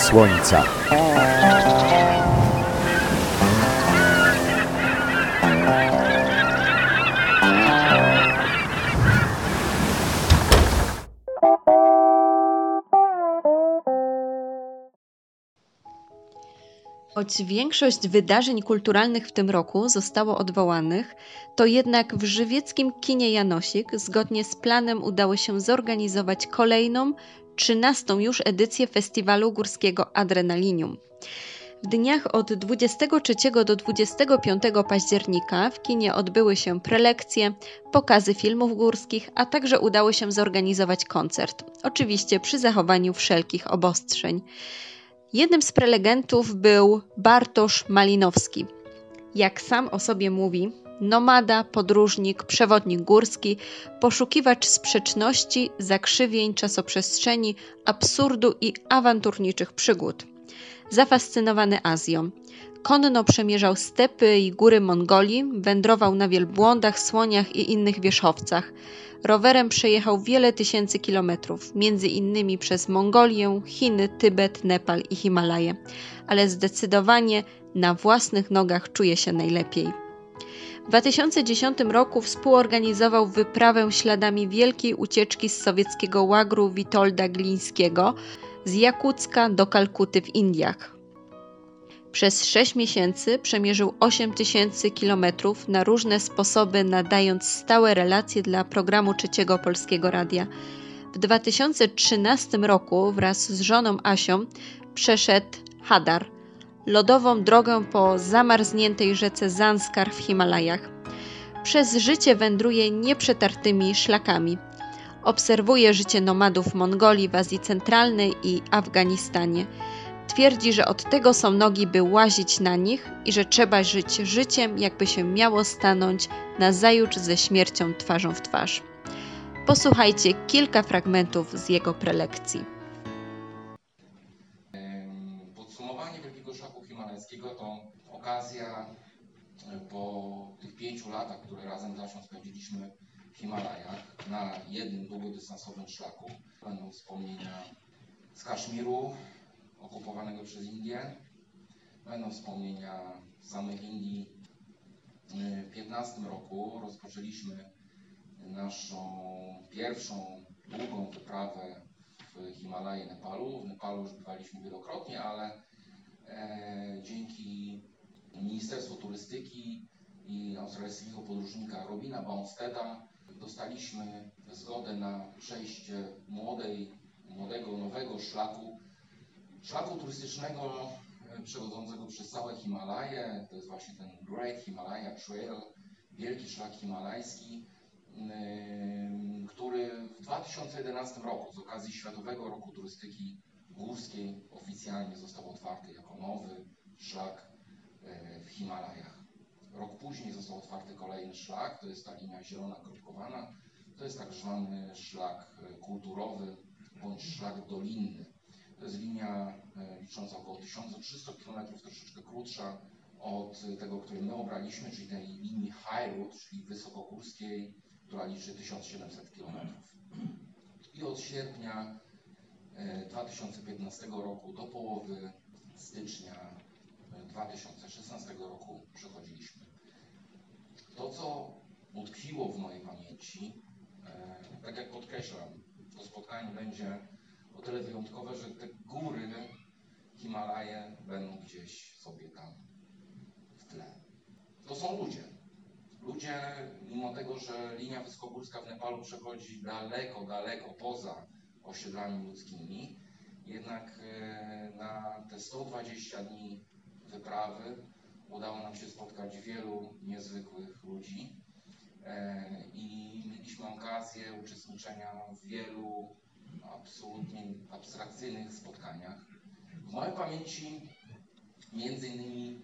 słońca. Choć większość wydarzeń kulturalnych w tym roku zostało odwołanych, to jednak w żywieckim kinie Janosik zgodnie z planem udało się zorganizować kolejną, trzynastą już edycję festiwalu górskiego Adrenalinium. W dniach od 23 do 25 października w kinie odbyły się prelekcje, pokazy filmów górskich, a także udało się zorganizować koncert, oczywiście przy zachowaniu wszelkich obostrzeń. Jednym z prelegentów był Bartosz Malinowski. Jak sam o sobie mówi, nomada, podróżnik, przewodnik górski, poszukiwacz sprzeczności, zakrzywień czasoprzestrzeni, absurdu i awanturniczych przygód. Zafascynowany Azją. Konno przemierzał stepy i góry Mongolii, wędrował na wielbłądach, słoniach i innych wierzchowcach. Rowerem przejechał wiele tysięcy kilometrów, między innymi przez Mongolię, Chiny, Tybet, Nepal i Himalaje, ale zdecydowanie na własnych nogach czuje się najlepiej. W 2010 roku współorganizował wyprawę śladami wielkiej ucieczki z sowieckiego łagru Witolda Glińskiego z Jakucka do Kalkuty w Indiach. Przez 6 miesięcy przemierzył 8 tysięcy kilometrów na różne sposoby, nadając stałe relacje dla programu Trzeciego Polskiego Radia. W 2013 roku wraz z żoną Asią przeszedł Hadar, lodową drogę po zamarzniętej rzece Zanskar w Himalajach. Przez życie wędruje nieprzetartymi szlakami. Obserwuje życie nomadów w Mongolii, w Azji Centralnej i Afganistanie – Twierdzi, że od tego są nogi, by łazić na nich i że trzeba żyć życiem, jakby się miało stanąć na zajutrz ze śmiercią twarzą w twarz. Posłuchajcie kilka fragmentów z jego prelekcji. Okazja e, po tych pięciu latach, które razem z spędziliśmy w Himalajach na jednym długodystansowym szlaku. Będą wspomnienia z Kaszmiru, okupowanego przez Indię. Będą wspomnienia samych Indii. W 2015 roku rozpoczęliśmy naszą pierwszą długą wyprawę w Himalaje Nepalu. W Nepalu już bywaliśmy wielokrotnie, ale e, dzięki Ministerstwu Turystyki i australijskiego podróżnika Robina Baumsteda dostaliśmy zgodę na przejście młodej, młodego, nowego szlaku szlaku turystycznego e, przechodzącego przez całe Himalaje. To jest właśnie ten Great Himalaya Trail, wielki szlak himalajski, który w 2011 roku z okazji Światowego Roku Turystyki Górskiej oficjalnie został otwarty jako nowy szlak e, w Himalajach. Rok później został otwarty kolejny szlak, to jest ta linia zielona kropkowana. To jest tak zwany szlak e, kulturowy bądź szlak dolinny. To jest linia e, licząca około 1300 km, troszeczkę krótsza od tego, który my obraliśmy, czyli tej linii High Route, czyli wysokogórskiej, która liczy 1700 km. I od sierpnia 2015 e, roku do połowy stycznia 2016 e, roku przechodziliśmy. To, co utkwiło w mojej pamięci, tak jak podkreślam, to spotkanie będzie o tyle wyjątkowe, że te góry Himalaje będą gdzieś sobie tam w tle. To są ludzie. Ludzie, mimo tego, że linia wysokogórska w Nepalu przechodzi daleko, daleko poza osiedlami ludzkimi, jednak e, na te 120 dni wyprawy udało nam się spotkać wielu niezwykłych ludzi e, i mieliśmy okazję uczestniczenia w wielu absolutnie abstrakcyjnych spotkaniach. W mojej pamięci między innymi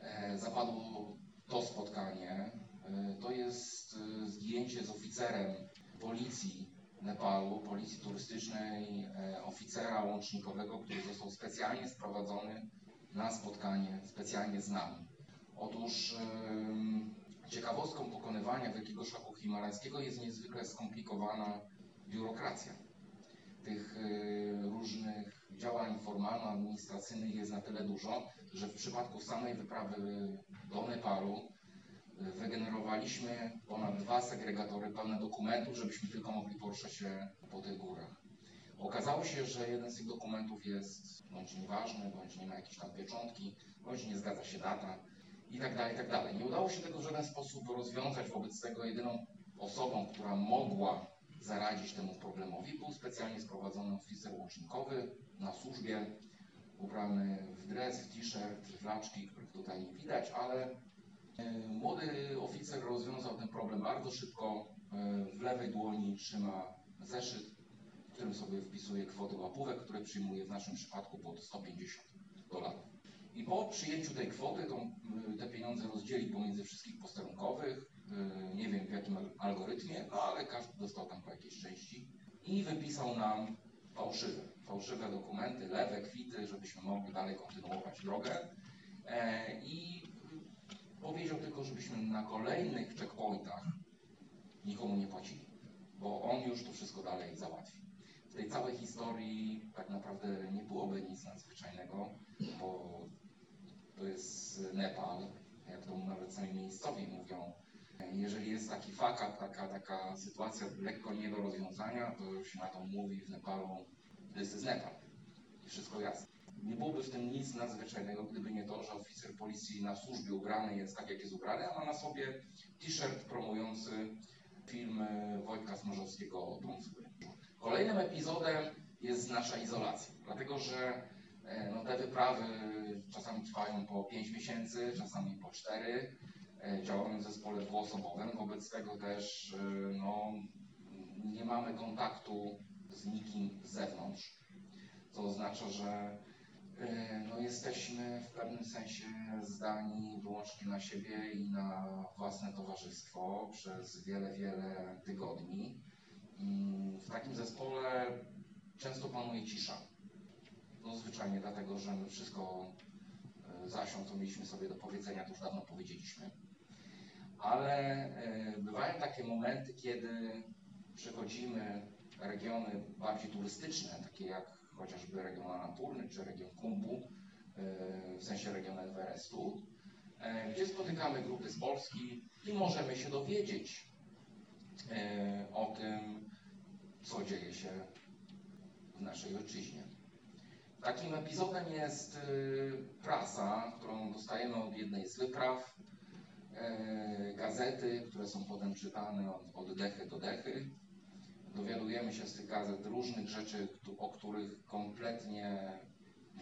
e, zapadło to spotkanie. E, to jest zdjęcie z oficerem policji Nepalu, policji turystycznej, oficera łącznikowego, który został specjalnie sprowadzony na spotkanie, specjalnie z nami. Otóż ciekawostką pokonywania Wielkiego Szlaku Himalajskiego jest niezwykle skomplikowana biurokracja tych y, różnych działań formalno-administracyjnych jest na tyle dużo, że w przypadku samej wyprawy do Nepalu y, wygenerowaliśmy ponad dwa segregatory pełne dokumentów, żebyśmy tylko mogli poruszać się po tych górach. Okazało się, że jeden z tych dokumentów jest bądź nieważny, bądź nie ma jakiejś tam pieczątki, bądź nie zgadza się data i tak dalej, i tak dalej. Nie udało się tego w żaden sposób rozwiązać. Wobec tego jedyną osobą, która mogła zaradzić temu problemowi, był specjalnie sprowadzony oficer łącznikowy na służbie, ubrany w dres, w t-shirt, flaczki, których tutaj nie widać, ale e, młody oficer rozwiązał ten problem bardzo szybko. E, w lewej dłoni trzyma zeszyt, w którym sobie wpisuje kwoty łapówek, które przyjmuje w naszym przypadku pod 150 dolarów. I po przyjęciu tej kwoty tą, te pieniądze rozdzieli pomiędzy wszystkich posterunkowych, y, nie wiem w jakim algorytmie, no ale każdy dostał tam po jakiejś części i wypisał nam fałszywe, fałszywe dokumenty, lewe, kwity, żebyśmy mogli dalej kontynuować drogę. E, I powiedział tylko, żebyśmy na kolejnych checkpointach nikomu nie płacili, bo on już to wszystko dalej załatwi. Tej całej historii tak naprawdę nie byłoby nic nadzwyczajnego, bo to jest Nepal, jak to nawet sami miejscowi mówią. Jeżeli jest taki fakat, taka, taka sytuacja lekko nie do rozwiązania, to się na to mówi w Nepalu, this is Nepal. I wszystko jasne. Nie byłoby w tym nic nadzwyczajnego, gdyby nie to, że oficer policji na służbie ubrany jest tak, jak jest ubrany, a ma na sobie t-shirt promujący film Wojtka Smarzowskiego Dom Kolejnym epizodem jest nasza izolacja, dlatego że E, no te wyprawy czasami trwają po 5 miesięcy, czasami po 4. E, działamy w zespole dwuosobowym, wobec tego też e, no, nie mamy kontaktu z nikim z zewnątrz, co oznacza, że no, jesteśmy w pewnym sensie zdani wyłącznie na siebie i na własne towarzystwo przez wiele, wiele tygodni. Mm, w takim zespole często panuje cisza no zwyczajnie dlatego, że my wszystko e, zasią, co mieliśmy sobie do powiedzenia, to już dawno powiedzieliśmy. Ale e, bywają takie momenty, kiedy przechodzimy regiony bardziej turystyczne, takie jak chociażby region Annapurny czy region Kumbu, e, w sensie region Everestu, gdzie spotykamy grupy z Polski i możemy się dowiedzieć o tym, co dzieje się w naszej ojczyźnie. Takim epizodem jest y, prasa, którą dostajemy od jednej z wypraw, y, gazety, które są potem czytane od, od dechy do dechy. Dowiadujemy się z tych gazet różnych rzeczy, o których kompletnie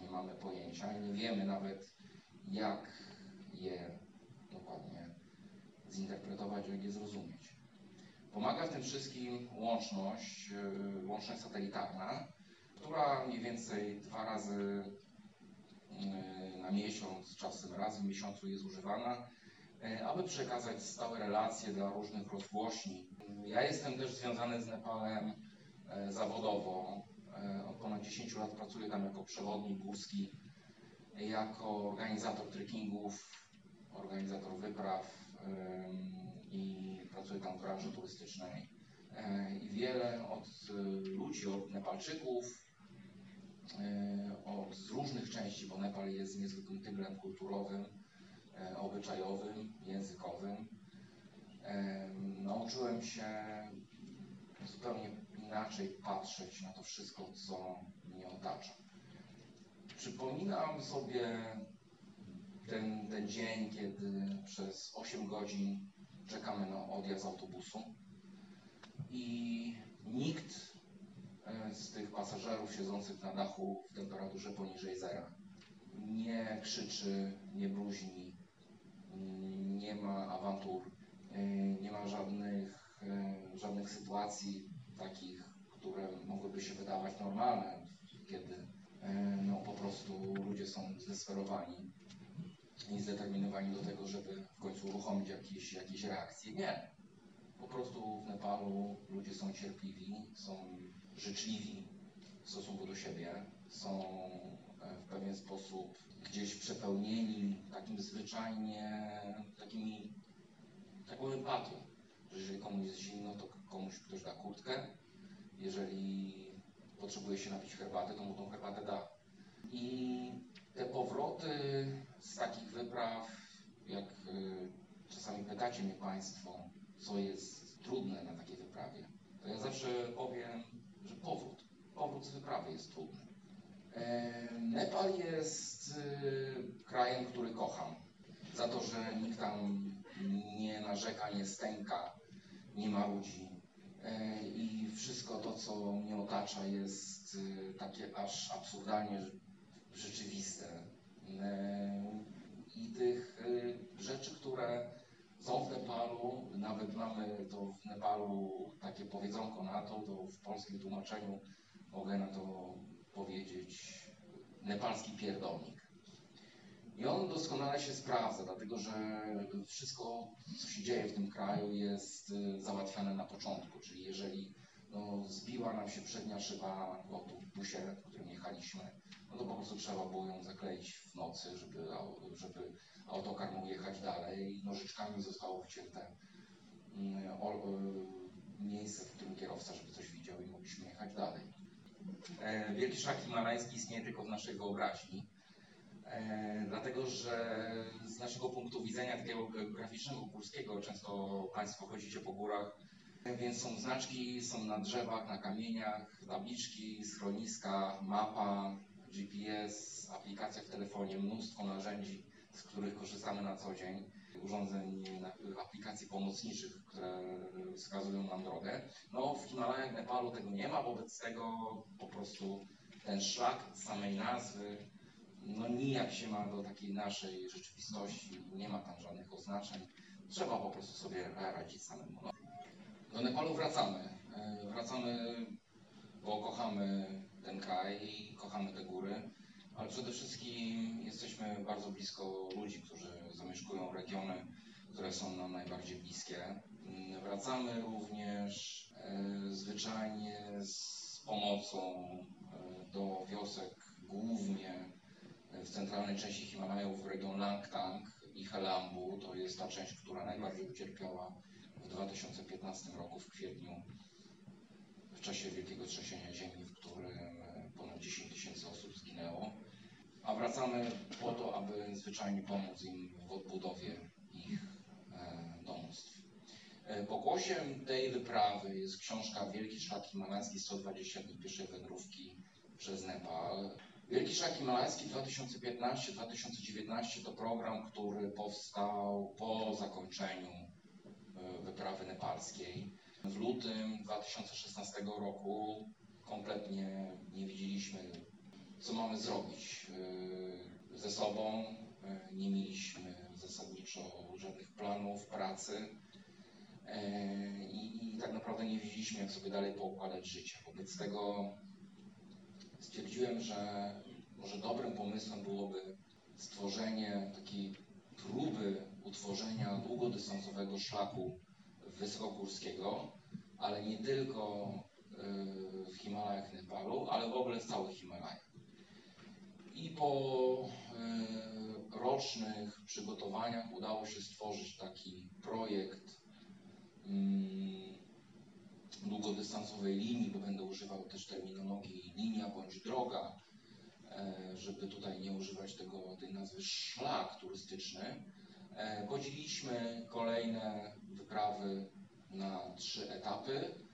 nie mamy pojęcia i nie wiemy nawet, jak je dokładnie zinterpretować, jak je zrozumieć. Pomaga w tym wszystkim łączność, y, łączność satelitarna, która mniej więcej dwa razy e, na miesiąc, czasem raz w miesiącu jest używana, e, aby przekazać stałe relacje dla różnych rozgłośni. Ja jestem też związany z Nepalem e, zawodowo. Od ponad 10 lat pracuję tam jako przewodnik górski, jako organizator trekkingów, organizator wypraw i pracuję tam w branży turystycznej. I wiele od ludzi, od Nepalczyków, E, od, z różnych części, bo Nepal jest niezwykłym tygrem kulturowym, e, obyczajowym, językowym. E, nauczyłem się zupełnie inaczej patrzeć na to wszystko, co mnie otacza. Przypominam sobie ten, ten dzień, kiedy przez 8 godzin czekamy na odjazd autobusu i nikt E, z tych pasażerów siedzących na dachu w temperaturze poniżej zera. Nie krzyczy, nie bluźni, nie ma awantur, e, nie ma żadnych, e, żadnych sytuacji takich, które mogłyby się wydawać normalne, kiedy no, po prostu ludzie są zdesperowani i zdeterminowani do tego, żeby w końcu uruchomić jakieś, jakieś reakcje. Nie. Po prostu w Nepalu ludzie są cierpliwi, są życzliwi w stosunku do siebie, są e, w pewien sposób gdzieś przepełnieni takim zwyczajnie, takimi, taką empatią, że jeżeli komuś jest zimno, to komuś ktoś da kurtkę, jeżeli potrzebuje się napić herbaty, to mu tą herbatę da. I te powroty z takich wypraw, jak y, czasami pytacie mnie Państwo, co jest trudne na takiej wyprawie, to ja zawsze powiem, że powrót. Powrót z wyprawy jest trudny. E, Nepal jest y, krajem, który kocham. Za to, że nikt tam nie narzeka, nie stęka, nie marudzi. E, I wszystko to, co mnie otacza, jest takie aż absurdalnie rzeczywiste. I tych rzeczy, które są w Nepalu, nawet mamy to w Nepalu takie powiedzonko na to, to w polskim tłumaczeniu mogę na to powiedzieć nepalski pierdolnik. I on doskonale się sprawdza, dlatego że wszystko, co się dzieje w tym kraju, jest y, załatwiane na początku. Czyli jeżeli no, zbiła nam się przednia szyba w autobusie, w którym jechaliśmy, no to po prostu trzeba było ją zakleić w nocy, żeby, żeby autokar mógł jechać dalej. Nożyczkami zostało wcięte mm, y, miejsce, w którym kierowca, żeby coś widział i mogliśmy jechać dalej. E, Wielki szlak himalajski istnieje tylko w naszej wyobraźni. E, dlatego, że z naszego punktu widzenia takiego geograficznego, górskiego, często Państwo chodzicie po górach, e, więc są znaczki, są na drzewach, na kamieniach, tabliczki, schroniska, mapa, GPS, aplikacja w telefonie, mnóstwo narzędzi, z których korzystamy na co dzień, urządzeń, aplikacji pomocniczych, które wskazują nam drogę. No w Himalajach, Nepalu tego nie ma, wobec tego po prostu ten szlak samej nazwy no nijak się ma do takiej naszej rzeczywistości, nie ma tam żadnych oznaczeń. Trzeba po prostu sobie radzić samemu. No. Do Nepalu wracamy. E, Wracamy, bo kochamy ten kraj kochamy te góry, ale przede wszystkim jesteśmy bardzo blisko ludzi, którzy zamieszkują regiony, które są nam najbardziej bliskie. Wracamy również e, zwyczajnie z pomocą e, do wiosek, głównie w centralnej części Himalajów w region Langtang i Helambu. To jest ta część, która najbardziej ucierpiała w 2015 roku w kwietniu w czasie wielkiego trzęsienia ziemi, w którym ponad 10 tysięcy osób zginęło. A wracamy po to, aby zwyczajnie pomóc im w odbudowie ich e, domostw. E, Pokłosiem tej wyprawy jest książka Wielki Szlak Himalajski 120 dni pieszej wędrówki przez Nepal. Wielki Szlak Himalajski 2015-2019 to program, który powstał po zakończeniu e, wyprawy nepalskiej. W lutym 2016 roku kompletnie nie wiedzieliśmy, co mamy zrobić e, ze sobą. E, Nie mieliśmy zasadniczo żadnych planów pracy E, i, i tak naprawdę nie wiedzieliśmy, jak sobie dalej poukładać życie. Wobec tego stwierdziłem, że może dobrym pomysłem byłoby stworzenie takiej próby utworzenia długodystansowego szlaku wysokogórskiego, ale nie tylko w Himalajach Nepalu, ale w ogóle w całych Himalajach. I po y, rocznych przygotowaniach udało się stworzyć taki projekt mm, długodystansowej linii, bo będę używał też terminologii linia bądź droga, e, żeby tutaj nie używać tego, tej nazwy szlak turystyczny. E, Podzieliliśmy kolejne wyprawy na trzy etapy.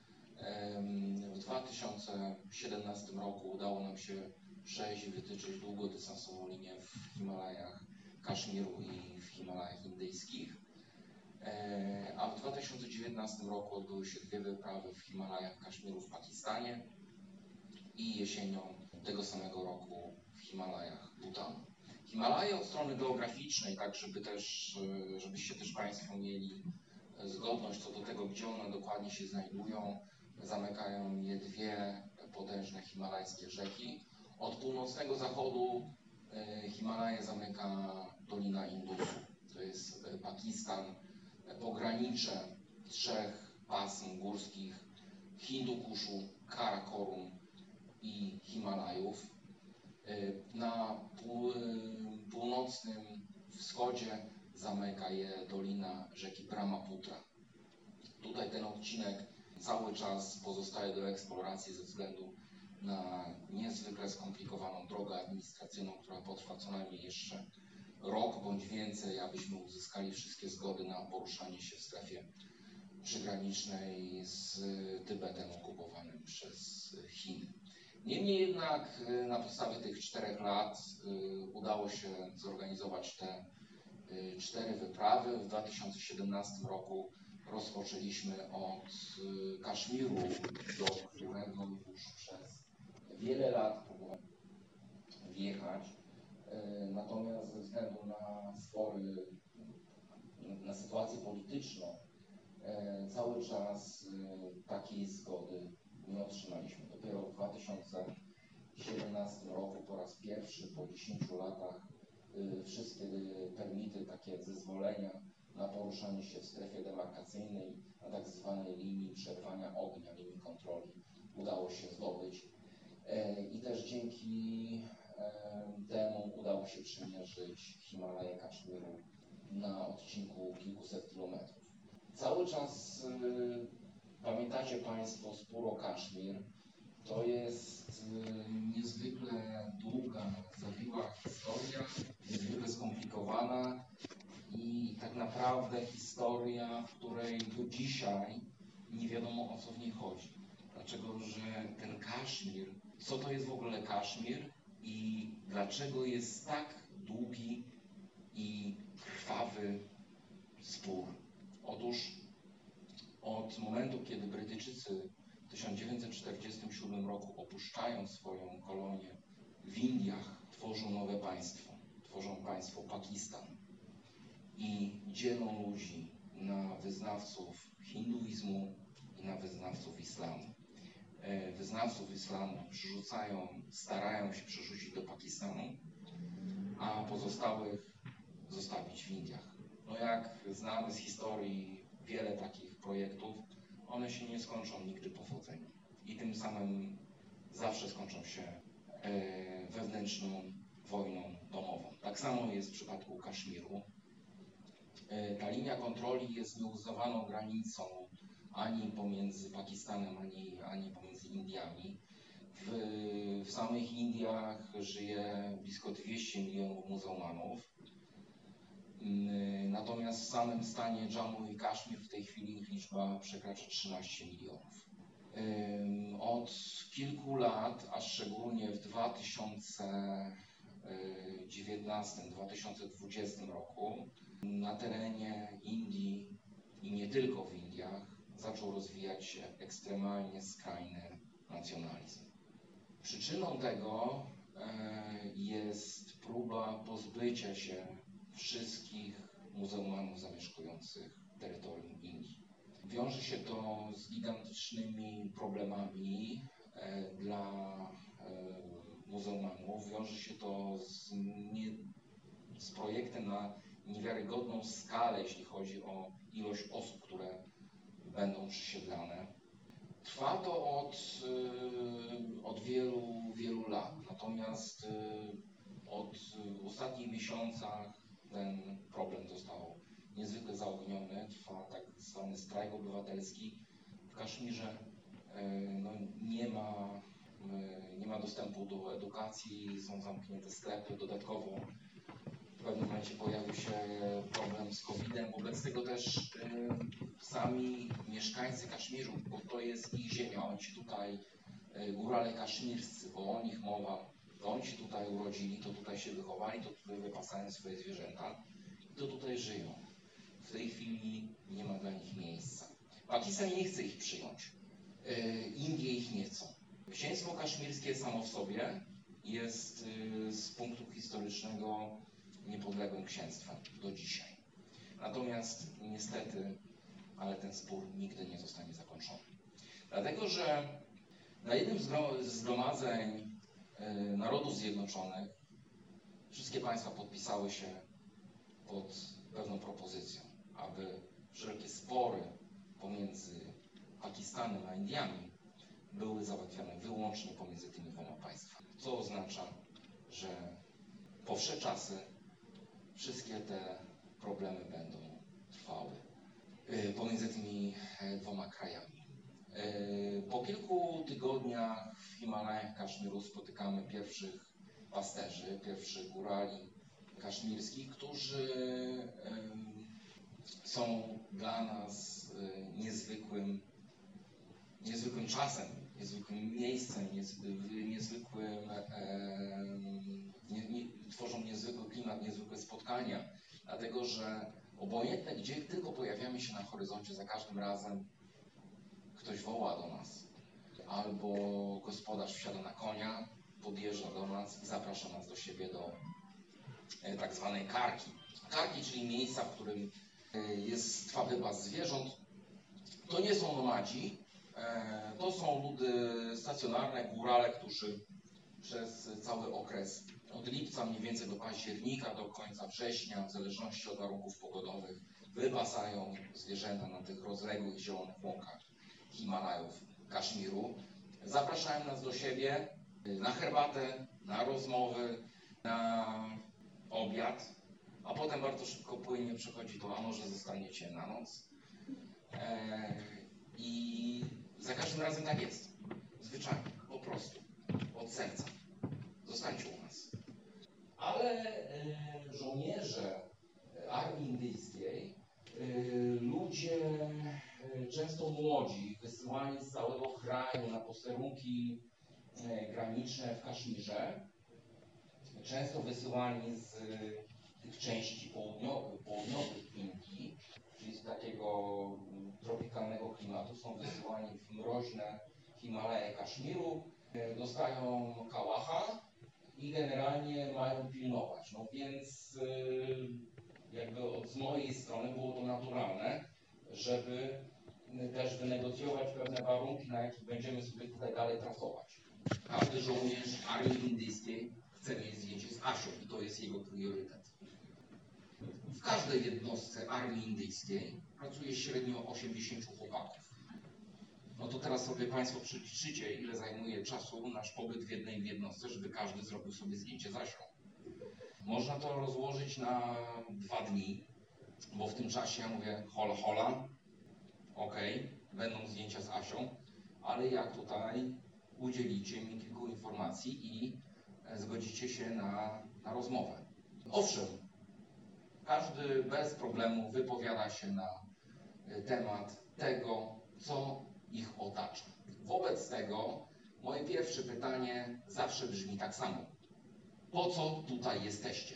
W 2017 roku udało nam się przejść wytyczyć długodystansową linię w Himalajach Kaszmiru i w Himalajach Indyjskich. E, A w 2019 roku odbyły się dwie wyprawy w Himalajach Kaszmiru w Pakistanie i jesienią tego samego roku w Himalajach Butanu. Himalaje od strony geograficznej, tak żeby też, e, żebyście też Państwo mieli e, zgodność co do tego, gdzie one dokładnie się znajdują, zamykają je dwie potężne himalajskie rzeki. Od północnego zachodu e, Himalaje zamyka Dolina Indusu. To jest e, Pakistan, e, pogranicze trzech pasm górskich Hindukuszu, Karakorum i Himalajów. Na pół, północnym wschodzie zamyka je dolina rzeki Brahmaputra. Tutaj ten odcinek cały czas pozostaje do eksploracji ze względu na niezwykle skomplikowaną drogę administracyjną, która potrwa co najmniej jeszcze rok bądź więcej, abyśmy uzyskali wszystkie zgody na poruszanie się w strefie przygranicznej z Tybetem okupowanym przez Chiny. Niemniej jednak y, na podstawie tych czterech lat y, udało się zorganizować te y, cztery wyprawy. W 2017 roku rozpoczęliśmy od Kaszmiru, do którego już przez wiele lat próbowałem wjechać. Natomiast ze względu na spory, na sytuację polityczną, cały czas takiej zgody nie otrzymaliśmy. Dopiero w 2017 roku po raz pierwszy po 10 latach wszystkie permity, takie zezwolenia na poruszanie się w strefie demarkacyjnej na tak zwanej linii przerwania ognia, linii kontroli udało się zdobyć. E, I też dzięki temu udało się przymierzyć Himalaje Kaszmiru na odcinku kilkuset kilometrów. Cały czas y, Pamiętacie Państwo spór o Kaszmir? To jest y, niezwykle długa, zawiła historia, niezwykle skomplikowana i tak naprawdę historia, w której do dzisiaj nie wiadomo o co w niej chodzi. Dlaczego, że ten Kaszmir, co to jest w ogóle Kaszmir i dlaczego jest tak długi i krwawy spór? Otóż od momentu, kiedy Brytyjczycy w 1947 roku opuszczają swoją kolonię w Indiach, tworzą nowe państwo. Tworzą państwo Pakistan i dzielą ludzi na wyznawców hinduizmu i na wyznawców islamu. E, wyznawców islamu przerzucają, starają się przerzucić do Pakistanu, a pozostałych zostawić w Indiach. No jak znamy z historii wiele takich projektów, one się nie skończą nigdy powodzeniem. I tym samym zawsze skończą się e, wewnętrzną wojną domową. Tak samo jest w przypadku Kaszmiru. E, ta linia kontroli jest nieuznawaną granicą ani pomiędzy Pakistanem, ani, ani pomiędzy Indiami. W, w samych Indiach żyje blisko 200 milionów muzułmanów. Mm, natomiast w samym stanie Jammu i Kaszmir w tej chwili ich liczba przekracza 13 milionów. Od kilku lat, a szczególnie w 2019-2020 roku, na terenie Indii i nie tylko w Indiach zaczął rozwijać się ekstremalnie skrajny nacjonalizm. Przyczyną tego e, jest próba pozbycia się wszystkich muzułmanów zamieszkujących terytorium Indii. Wiąże się to z gigantycznymi problemami e, dla e, muzułmanów. Wiąże się to z, nie, z projektem na niewiarygodną skalę, jeśli chodzi o ilość osób, które będą przesiedlane. Trwa to od, e, od wielu, wielu lat. Natomiast od w ostatnich miesiącach ten problem został niezwykle zaogniony. Trwa tak zwany strajk obywatelski. W Kaszmirze e, no, nie, ma, nie ma dostępu do edukacji, są zamknięte sklepy. Dodatkowo w pewnym momencie pojawił się problem z COVID-em. Wobec tego też y, sami mieszkańcy Kaszmiru, bo to jest ich ziemia, oni się tutaj, y, górale kaszmirscy, bo o nich mowa, to oni się tutaj urodzili, to tutaj się wychowali, to tutaj wypasają swoje zwierzęta i to tutaj żyją. W tej chwili nie ma dla nich miejsca. Pakistan nie chce ich przyjąć. Indie ich nie chcą. Księstwo kaszmirskie samo w sobie jest z punktu historycznego niepodległym księstwem do dzisiaj. Natomiast niestety, ale ten spór nigdy nie zostanie zakończony. Dlatego, że na jednym z zgromadzeń E, Narodów Zjednoczonych wszystkie państwa podpisały się pod pewną propozycją, aby wszelkie spory pomiędzy Pakistanem a Indiami były załatwiane wyłącznie pomiędzy tymi dwoma państwami. Co oznacza, że po wsze czasy wszystkie te problemy będą trwały e, pomiędzy tymi e, dwoma krajami. E, po kilku tygodniach w Himalajach Kaszmiru spotykamy pierwszych pasterzy, pierwszych górali kaszmirskich, którzy są dla nas e, niezwykłym, niezwykłym czasem, niezwykłym miejscem, niezwykłym, nie, nie, tworzą niezwykły klimat, niezwykłe spotkania, dlatego że obojętne gdzie tylko pojawiamy się na horyzoncie, za każdym razem ktoś woła do nas, albo gospodarz wsiada na konia, podjeżdża do nas i zaprasza nas do siebie do e, tak zwanej karki. Karki, czyli miejsca, w którym e, jest trwa wybaz zwierząt. To nie są nomadzi, e, to są ludy stacjonarne, górale, którzy przez cały okres od lipca mniej więcej do października, do końca września, w zależności od warunków pogodowych, wypasają zwierzęta na tych rozległych zielonych łąkach Himalajów, Kaszmiru. Zapraszają nas do siebie na herbatę, na rozmowy, na obiad, a potem bardzo szybko płynnie przechodzi to, a może zostaniecie na noc. E, I za każdym razem tak jest. Zwyczajnie, po prostu, od serca. Zostańcie. Ale e, żołnierze armii indyjskiej, e, ludzie często młodzi, wysyłani z całego kraju na posterunki graniczne w Kaszmirze, często wysyłani z tych części południowych, południowych Indii, czyli z takiego mm, tropikalnego klimatu, są wysyłani w mroźne Himalaje Kaszmiru, dostają kałacha i generalnie mają pilnować. No więc y, jakby od, z mojej strony było to naturalne, żeby też wynegocjować pewne warunki, na jakich będziemy sobie tutaj dalej pracować. Każdy żołnierz armii indyjskiej chce mieć zdjęcie z Asią i to jest jego priorytet. W każdej jednostce armii indyjskiej pracuje średnio 80 chłopaków. No to teraz sobie Państwo przeliczycie, ile zajmuje czasu nasz pobyt w jednej jednostce, żeby każdy zrobił sobie zdjęcie z Asią. Można to rozłożyć na dwa dni, bo w tym czasie ja mówię hola hola, ok, będą zdjęcia z Asią, ale jak tutaj udzielicie mi kilku informacji i zgodzicie się na, na rozmowę. Owszem, każdy bez problemu wypowiada się na temat tego, co ich otacza. Wobec tego moje pierwsze pytanie zawsze brzmi tak samo. Po co tutaj jesteście?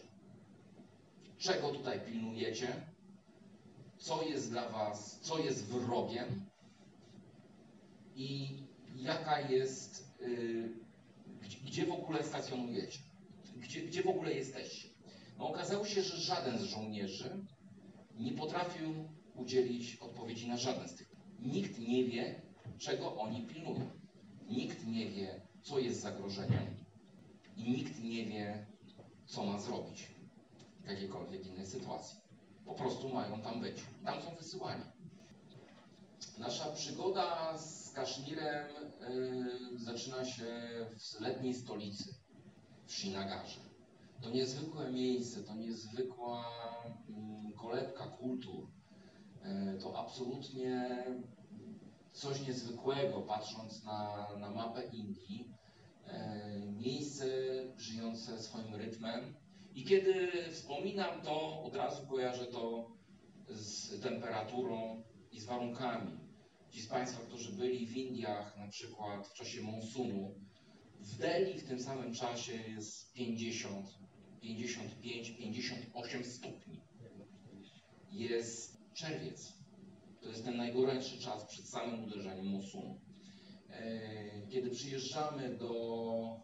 Czego tutaj pilnujecie? Co jest dla Was, co jest wrogiem? I jaka jest, yy, gdzie, w ogóle stacjonujecie? Gdzie, gdzie w ogóle jesteście? No, okazało się, że żaden z żołnierzy nie potrafił udzielić odpowiedzi na żaden z tych Nikt nie wie, czego oni pilnują. Nikt nie wie, co jest zagrożeniem i nikt nie wie, co ma zrobić w jakiejkolwiek innej sytuacji. Po prostu mają tam być. Tam są wysyłani. Nasza przygoda z Kaszmirem yy, zaczyna się w letniej stolicy, w Shinagarze. To niezwykłe miejsce, to niezwykła yy, kolebka kultur. Yy, to absolutnie coś niezwykłego, patrząc na, na mapę Indii. E, miejsce żyjące swoim rytmem. I kiedy wspominam to, od razu kojarzę to z temperaturą i z warunkami. Ci z Państwa, którzy byli w Indiach, na przykład w czasie monsunu, w Delhi w tym samym czasie jest 50, 55, 58 stopni. Jest czerwiec. To jest ten najgorętszy czas przed samym uderzeniem monsunu. E, kiedy przyjeżdżamy do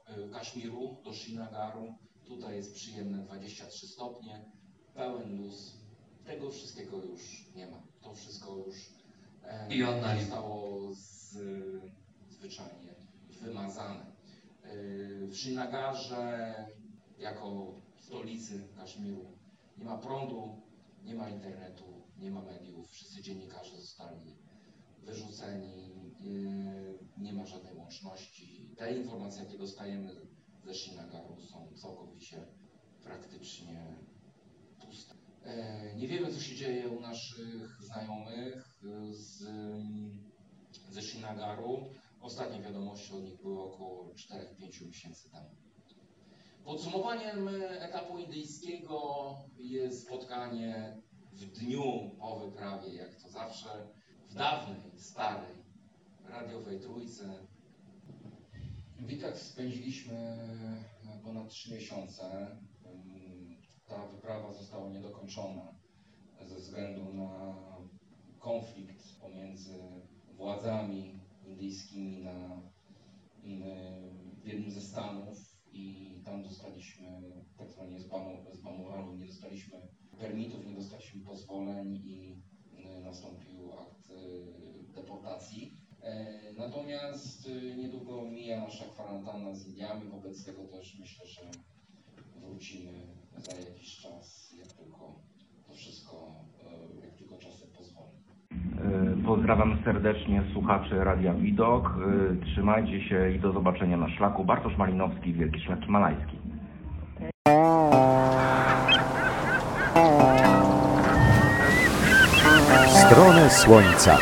e, Kaszmiru, do Shinagaru, tutaj jest przyjemne 23 stopnie, pełen luz. Tego wszystkiego już nie ma. To wszystko już e, zostało z, zwyczajnie wymazane. W Shinagarze, jako stolicy Kaszmiru, nie ma prądu, nie ma internetu, nie ma mediów, wszyscy dziennikarze zostali wyrzuceni, nie ma żadnej łączności. Te informacje, jakie dostajemy ze Shinagaru są całkowicie praktycznie puste. E, nie wiemy, co się dzieje u naszych znajomych z ze Shinagaru. Ostatnie wiadomości od nich były około 4-5 miesięcy temu. Podsumowaniem etapu indyjskiego jest spotkanie w dniu po wyprawie, jak to zawsze, w dawnej, starej, radiowej trójce. W Witach spędziliśmy ponad 3 miesiące. Ta wyprawa została niedokończona ze względu na konflikt pomiędzy władzami indyjskimi na, w jednym ze stanów i tam dostaliśmy tak zwanie zbanowani, nie dostaliśmy permitów, dostaliśmy pozwoleń i y, nastąpił akt y, deportacji. E, Natomiast y, niedługo mija nasza kwarantanna z Indiami, wobec tego też myślę, że wrócimy za jakiś czas, jak tylko to wszystko, e, jak tylko czasy pozwolą. E, Pozdrawiam serdecznie słuchaczy Radia Widok. Trzymajcie się i do zobaczenia na szlaku. Bartosz Malinowski, Wielki Szlak Himalajski. Słońca.